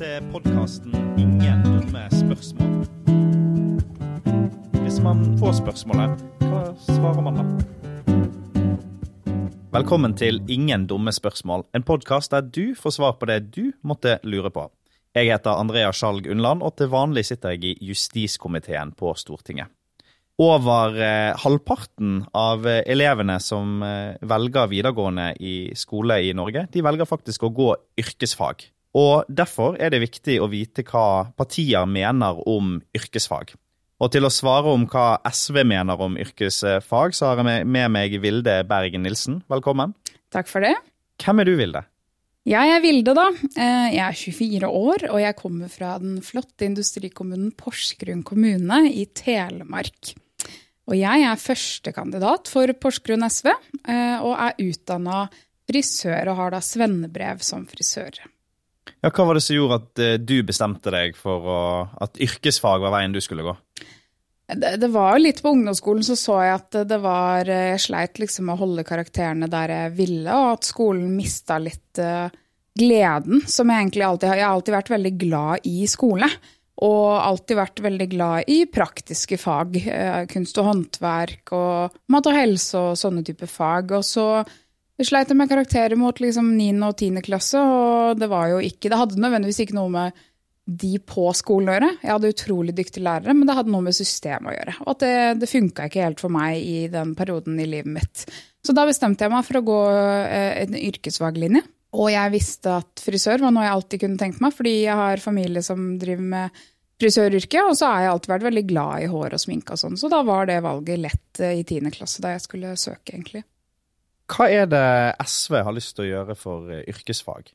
til podkasten 'Ingen dumme spørsmål'. Hvis man får spørsmålet, hva svarer man da? Velkommen til 'Ingen dumme spørsmål', en podkast der du får svar på det du måtte lure på. Jeg heter Andrea Skjalg Unnland, og til vanlig sitter jeg i justiskomiteen på Stortinget. Over eh, halvparten av eh, elevene som eh, velger videregående i skole i Norge, de velger faktisk å gå yrkesfag. Og Derfor er det viktig å vite hva partier mener om yrkesfag. Og til å svare om hva SV mener om yrkesfag, så har jeg med meg Vilde Bergen Nilsen. Velkommen. Takk for det. Hvem er du, Vilde? Jeg er Vilde, da. Jeg er 24 år, og jeg kommer fra den flotte industrikommunen Porsgrunn kommune i Telemark. Og jeg er førstekandidat for Porsgrunn SV, og er utdanna frisør og har da svennebrev som frisør. Ja, hva var det som gjorde at eh, du bestemte deg for å, at yrkesfag var veien du skulle gå? Det, det var jo litt på ungdomsskolen så så jeg at det var Jeg sleit liksom å holde karakterene der jeg ville, og at skolen mista litt uh, gleden som jeg egentlig alltid har Jeg har alltid vært veldig glad i skole. Og alltid vært veldig glad i praktiske fag. Kunst og håndverk og mat og helse og sånne typer fag. Og så jeg sleit med karakterer mot liksom 9. og 10. klasse, og det var jo ikke Det hadde nødvendigvis ikke noe med de på skolen å gjøre. Jeg hadde utrolig dyktige lærere, men det hadde noe med systemet å gjøre. Og at det, det funka ikke helt for meg i den perioden i livet mitt. Så da bestemte jeg meg for å gå eh, en yrkesfaglinje. Og jeg visste at frisør var noe jeg alltid kunne tenkt meg, fordi jeg har familie som driver med frisøryrket, og så har jeg alltid vært veldig glad i hår og sminke og sånn. Så da var det valget lett eh, i 10. klasse, da jeg skulle søke, egentlig. Hva er det SV har lyst til å gjøre for eh, yrkesfag?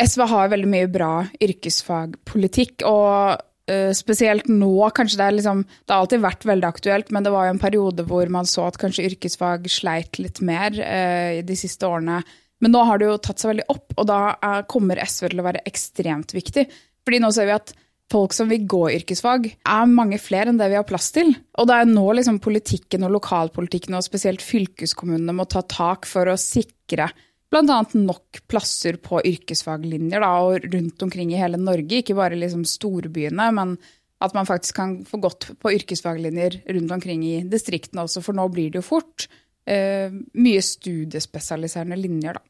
SV har veldig mye bra yrkesfagpolitikk, og uh, spesielt nå kanskje det er liksom Det har alltid vært veldig aktuelt, men det var jo en periode hvor man så at kanskje yrkesfag sleit litt mer uh, de siste årene. Men nå har det jo tatt seg veldig opp, og da er, kommer SV til å være ekstremt viktig. Fordi nå ser vi at folk som vil gå yrkesfag, er mange flere enn det vi har plass til. Og det er nå liksom politikken og lokalpolitikken og spesielt fylkeskommunene må ta tak for å sikre bl.a. nok plasser på yrkesfaglinjer da, og rundt omkring i hele Norge. Ikke bare liksom storbyene, men at man faktisk kan få gått på yrkesfaglinjer rundt omkring i distriktene også, for nå blir det jo fort eh, mye studiespesialiserende linjer, da.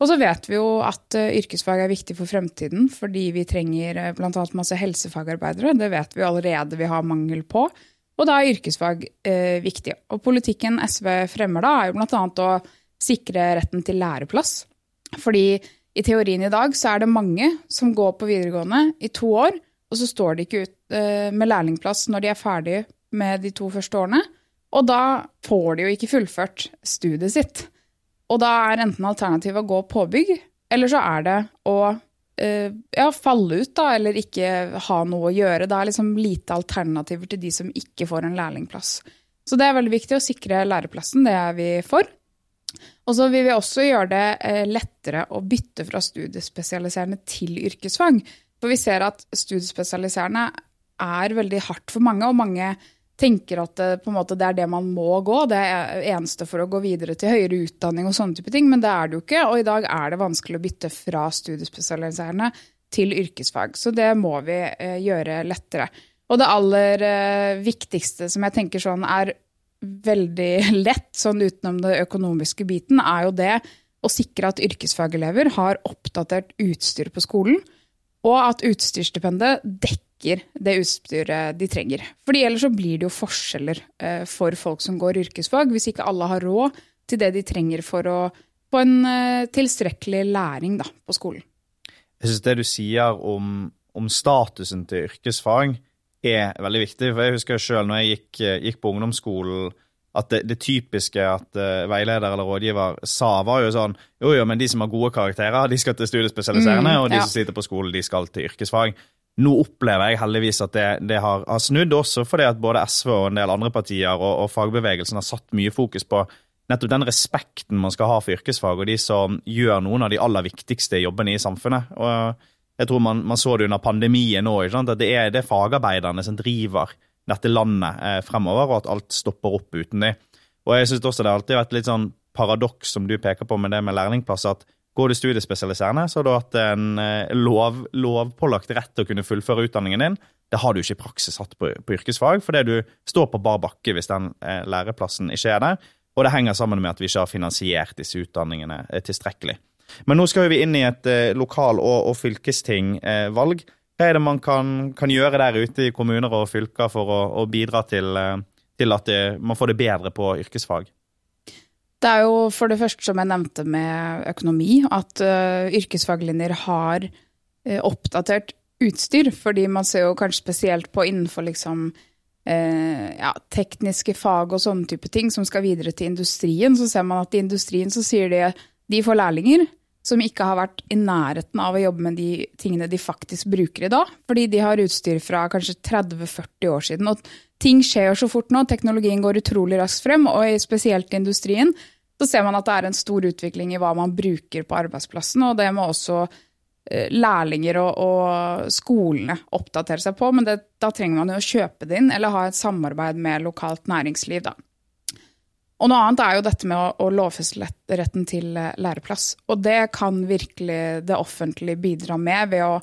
Og så vet vi jo at uh, yrkesfag er viktig for fremtiden, fordi vi trenger uh, bl.a. masse helsefagarbeidere. Det vet vi allerede vi har mangel på. Og da er yrkesfag eh, viktig. Og politikken SV fremmer da, er jo bl.a. å sikre retten til læreplass. Fordi i teorien i dag så er det mange som går på videregående i to år, og så står de ikke ut eh, med lærlingplass når de er ferdige med de to første årene. Og da får de jo ikke fullført studiet sitt. Og da er enten alternativet å gå påbygg, eller så er det å uh, ja, falle ut, da, eller ikke ha noe å gjøre. Det er liksom lite alternativer til de som ikke får en lærlingplass. Så det er veldig viktig å sikre læreplassen, det er vi for. Og så vil vi også gjøre det uh, lettere å bytte fra studiespesialiserende til yrkesfag. For vi ser at studiespesialiserende er veldig hardt for mange, og mange tenker at det, måte, det, er det man må gå. Det er eneste for å gå videre til høyere utdanning og sånne type ting. Men det er det jo ikke. Og i dag er det vanskelig å bytte fra studiespesialiserende til yrkesfag. Så det må vi eh, gjøre lettere. Og det aller eh, viktigste som jeg tenker sånn er veldig lett, sånn utenom det økonomiske biten, er jo det å sikre at yrkesfagelever har oppdatert utstyr på skolen, og at utstyrsstipendet dekker dekker det utstyret de trenger. Fordi ellers så blir det jo forskjeller eh, for folk som går yrkesfag, hvis ikke alle har råd til det de trenger for å få en eh, tilstrekkelig læring da, på skolen. Jeg syns det du sier om, om, statusen til yrkesfag er veldig viktig. For jeg husker sjøl når jeg gikk, gikk, på ungdomsskolen at det, det typiske at uh, veileder eller rådgiver sa, var jo sånn Jo, jo, men de som har gode karakterer, de skal til studiespesialiserende, mm, og de ja. som sitter på skolen, de skal til yrkesfag. Nå opplever jeg heldigvis at det, det har, har, snudd, også fordi at både SV og en del andre partier og, og, fagbevegelsen har satt mye fokus på nettopp den respekten man skal ha for yrkesfag, og de som gjør noen av de aller viktigste jobbene i samfunnet. Og jeg tror man, man så det under pandemien òg, at det er, det fagarbeiderne som driver dette landet eh, fremover, og at alt stopper opp uten dem. Og jeg synes også det har alltid vært litt sånn paradoks, som du peker på med det med lærlingplass, at Går du studiespesialiserende, så har du hatt en eh, lov, lovpålagt rett til å kunne fullføre utdanningen din. Det har du ikke i praksis hatt på, på yrkesfag, fordi du står på bar bakke hvis den eh, læreplassen ikke er der. Og det henger sammen med at vi ikke har finansiert disse utdanningene eh, tilstrekkelig. Men nå skal vi inn i et eh, lokal- og, og fylkestingvalg. Hva er det man kan, kan, gjøre der ute i kommuner og fylker for å, å bidra til, eh, til at det, man får det bedre på yrkesfag? Det er jo for det første, som jeg nevnte med økonomi, at uh, yrkesfaglinjer har uh, oppdatert utstyr. Fordi man ser jo kanskje spesielt på innenfor liksom uh, ja, tekniske fag og sånne type ting som skal videre til industrien, så ser man at i industrien så sier de de får lærlinger som ikke har vært i nærheten av å jobbe med de tingene de faktisk bruker i dag. Fordi de har utstyr fra kanskje 30-40 år siden. Og ting skjer så fort nå, teknologien går utrolig raskt frem, og spesielt i industrien så ser man at det er en stor utvikling i hva man bruker på arbeidsplassen, og det må også eh, lærlinger og, og skolene oppdatere seg på, men det, da trenger man jo å kjøpe det inn eller ha et samarbeid med lokalt næringsliv. Da. Og noe annet er jo dette med å, å lovfeste retten til eh, læreplass. Og det kan virkelig det offentlige bidra med ved å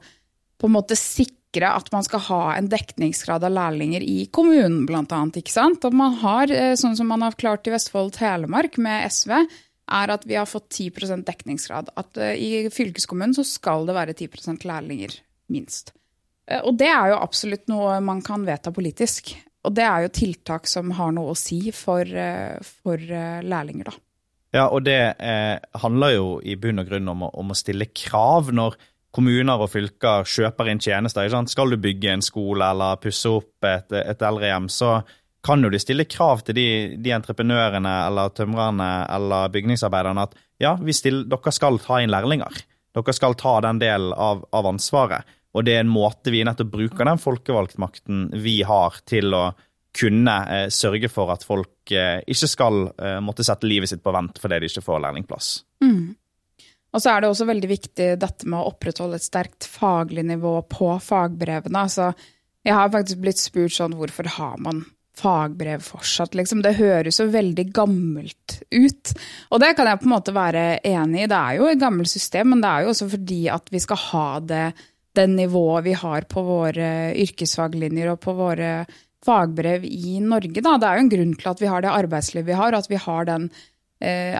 på en måte sikre at man skal ha en dekningsgrad av lærlinger i kommunen, bl.a. At man har, eh, sånn som man har klart i Vestfold og Telemark med SV, er at vi har fått 10 dekningsgrad. At eh, i fylkeskommunen så skal det være 10% lærlinger, minst. Og det er jo absolutt noe man kan vedta politisk. Og det er jo tiltak som har noe å si for, for lærlinger, da. Ja, og det eh, handler jo i bunn og grunn om om å stille krav når kommuner og fylker kjøper inn tjenester. Skal du bygge en skole eller pusse opp et, et eldrehjem, så kan jo de stille krav til de, de entreprenørene eller tømrerne eller bygningsarbeiderne at ja, stiller, dere skal ta inn lærlinger. Dere skal ta den delen av, av, ansvaret. Og det er en måte vi nettopp bruker den folkevalgtmakten vi har til å kunne eh, sørge for at folk eh, ikke skal eh, måtte sette livet sitt på vent fordi de ikke får lærlingplass. Mm. Og så er det også veldig viktig dette med å opprettholde et sterkt faglig nivå på fagbrevene. Altså, jeg har faktisk blitt spurt sånn hvorfor har man fagbrev fortsatt, liksom. Det høres jo veldig gammelt ut. Og det kan jeg på en måte være enig i. Det er jo et gammelt system, men det er jo også fordi at vi skal ha det, det nivået vi har på våre yrkesfaglinjer og på våre fagbrev i Norge. Da. Det er jo en grunn til at vi har det arbeidslivet vi har, at vi har den Eh,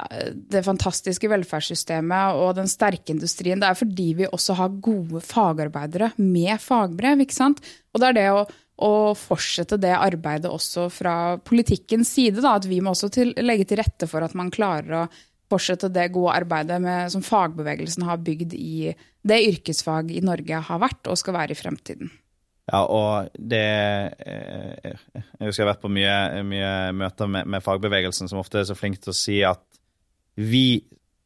det fantastiske velferdssystemet og den sterke industrien. Det er fordi vi også har gode fagarbeidere med fagbrev. ikke sant? Og det er det å, å fortsette det arbeidet også fra politikkens side. Da, at vi må også til, legge til rette for at man klarer å fortsette det gode arbeidet med, som fagbevegelsen har bygd i det yrkesfag i Norge har vært og skal være i fremtiden. Ja, og det eh, Jeg husker jeg har vært på mye, mye møter med, med, fagbevegelsen, som ofte er så flink til å si at vi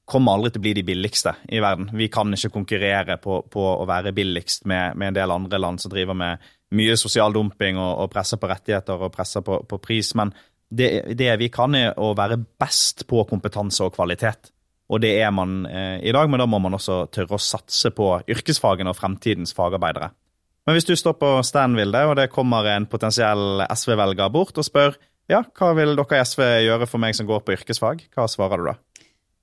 kommer aldri til å bli de billigste i verden. Vi kan ikke konkurrere på, på å være billigst med, med, en del andre land som driver med mye sosial dumping og, og presser på rettigheter og presser på, på pris. Men det, det, vi kan, er å være best på kompetanse og kvalitet. Og det er man eh, i dag, men da må man også tørre å satse på yrkesfagene og fremtidens fagarbeidere. Men hvis du står på stand, Vilde, og det kommer en potensiell SV-velger bort og spør ja, hva vil dere i SV gjøre for meg som går på yrkesfag, hva svarer du da?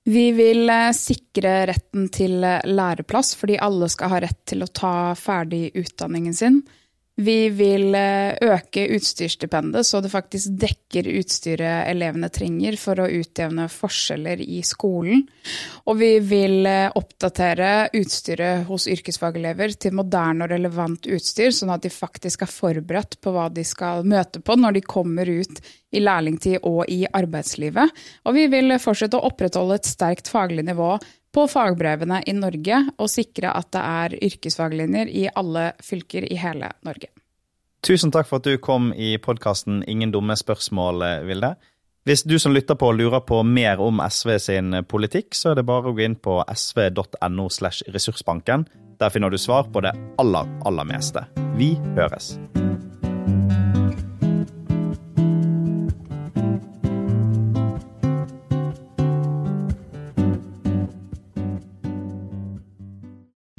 Vi vil eh, sikre retten til læreplass, fordi alle skal ha rett til å ta ferdig utdanningen sin. Vi vil eh, øke utstyrsstipendet, så det faktisk dekker utstyret elevene trenger for å utjevne forskjeller i skolen. Og vi vil eh, oppdatere utstyret hos yrkesfagelever til moderne og relevant utstyr, sånn at de faktisk er forberedt på hva de skal møte på når de kommer ut i lærlingtid og i arbeidslivet. Og vi vil fortsette å opprettholde et sterkt faglig nivå på fagbrevene i Norge og sikre at det er yrkesfaglinjer i alle fylker i hele Norge. Tusen takk for at du kom i podkasten Ingen dumme spørsmål, Vilde. Hvis du som lytter på lurer på mer om SV sin politikk, så er det bare å gå inn på sv.no slash ressursbanken. Der finner du svar på det aller, aller meste. Vi høres.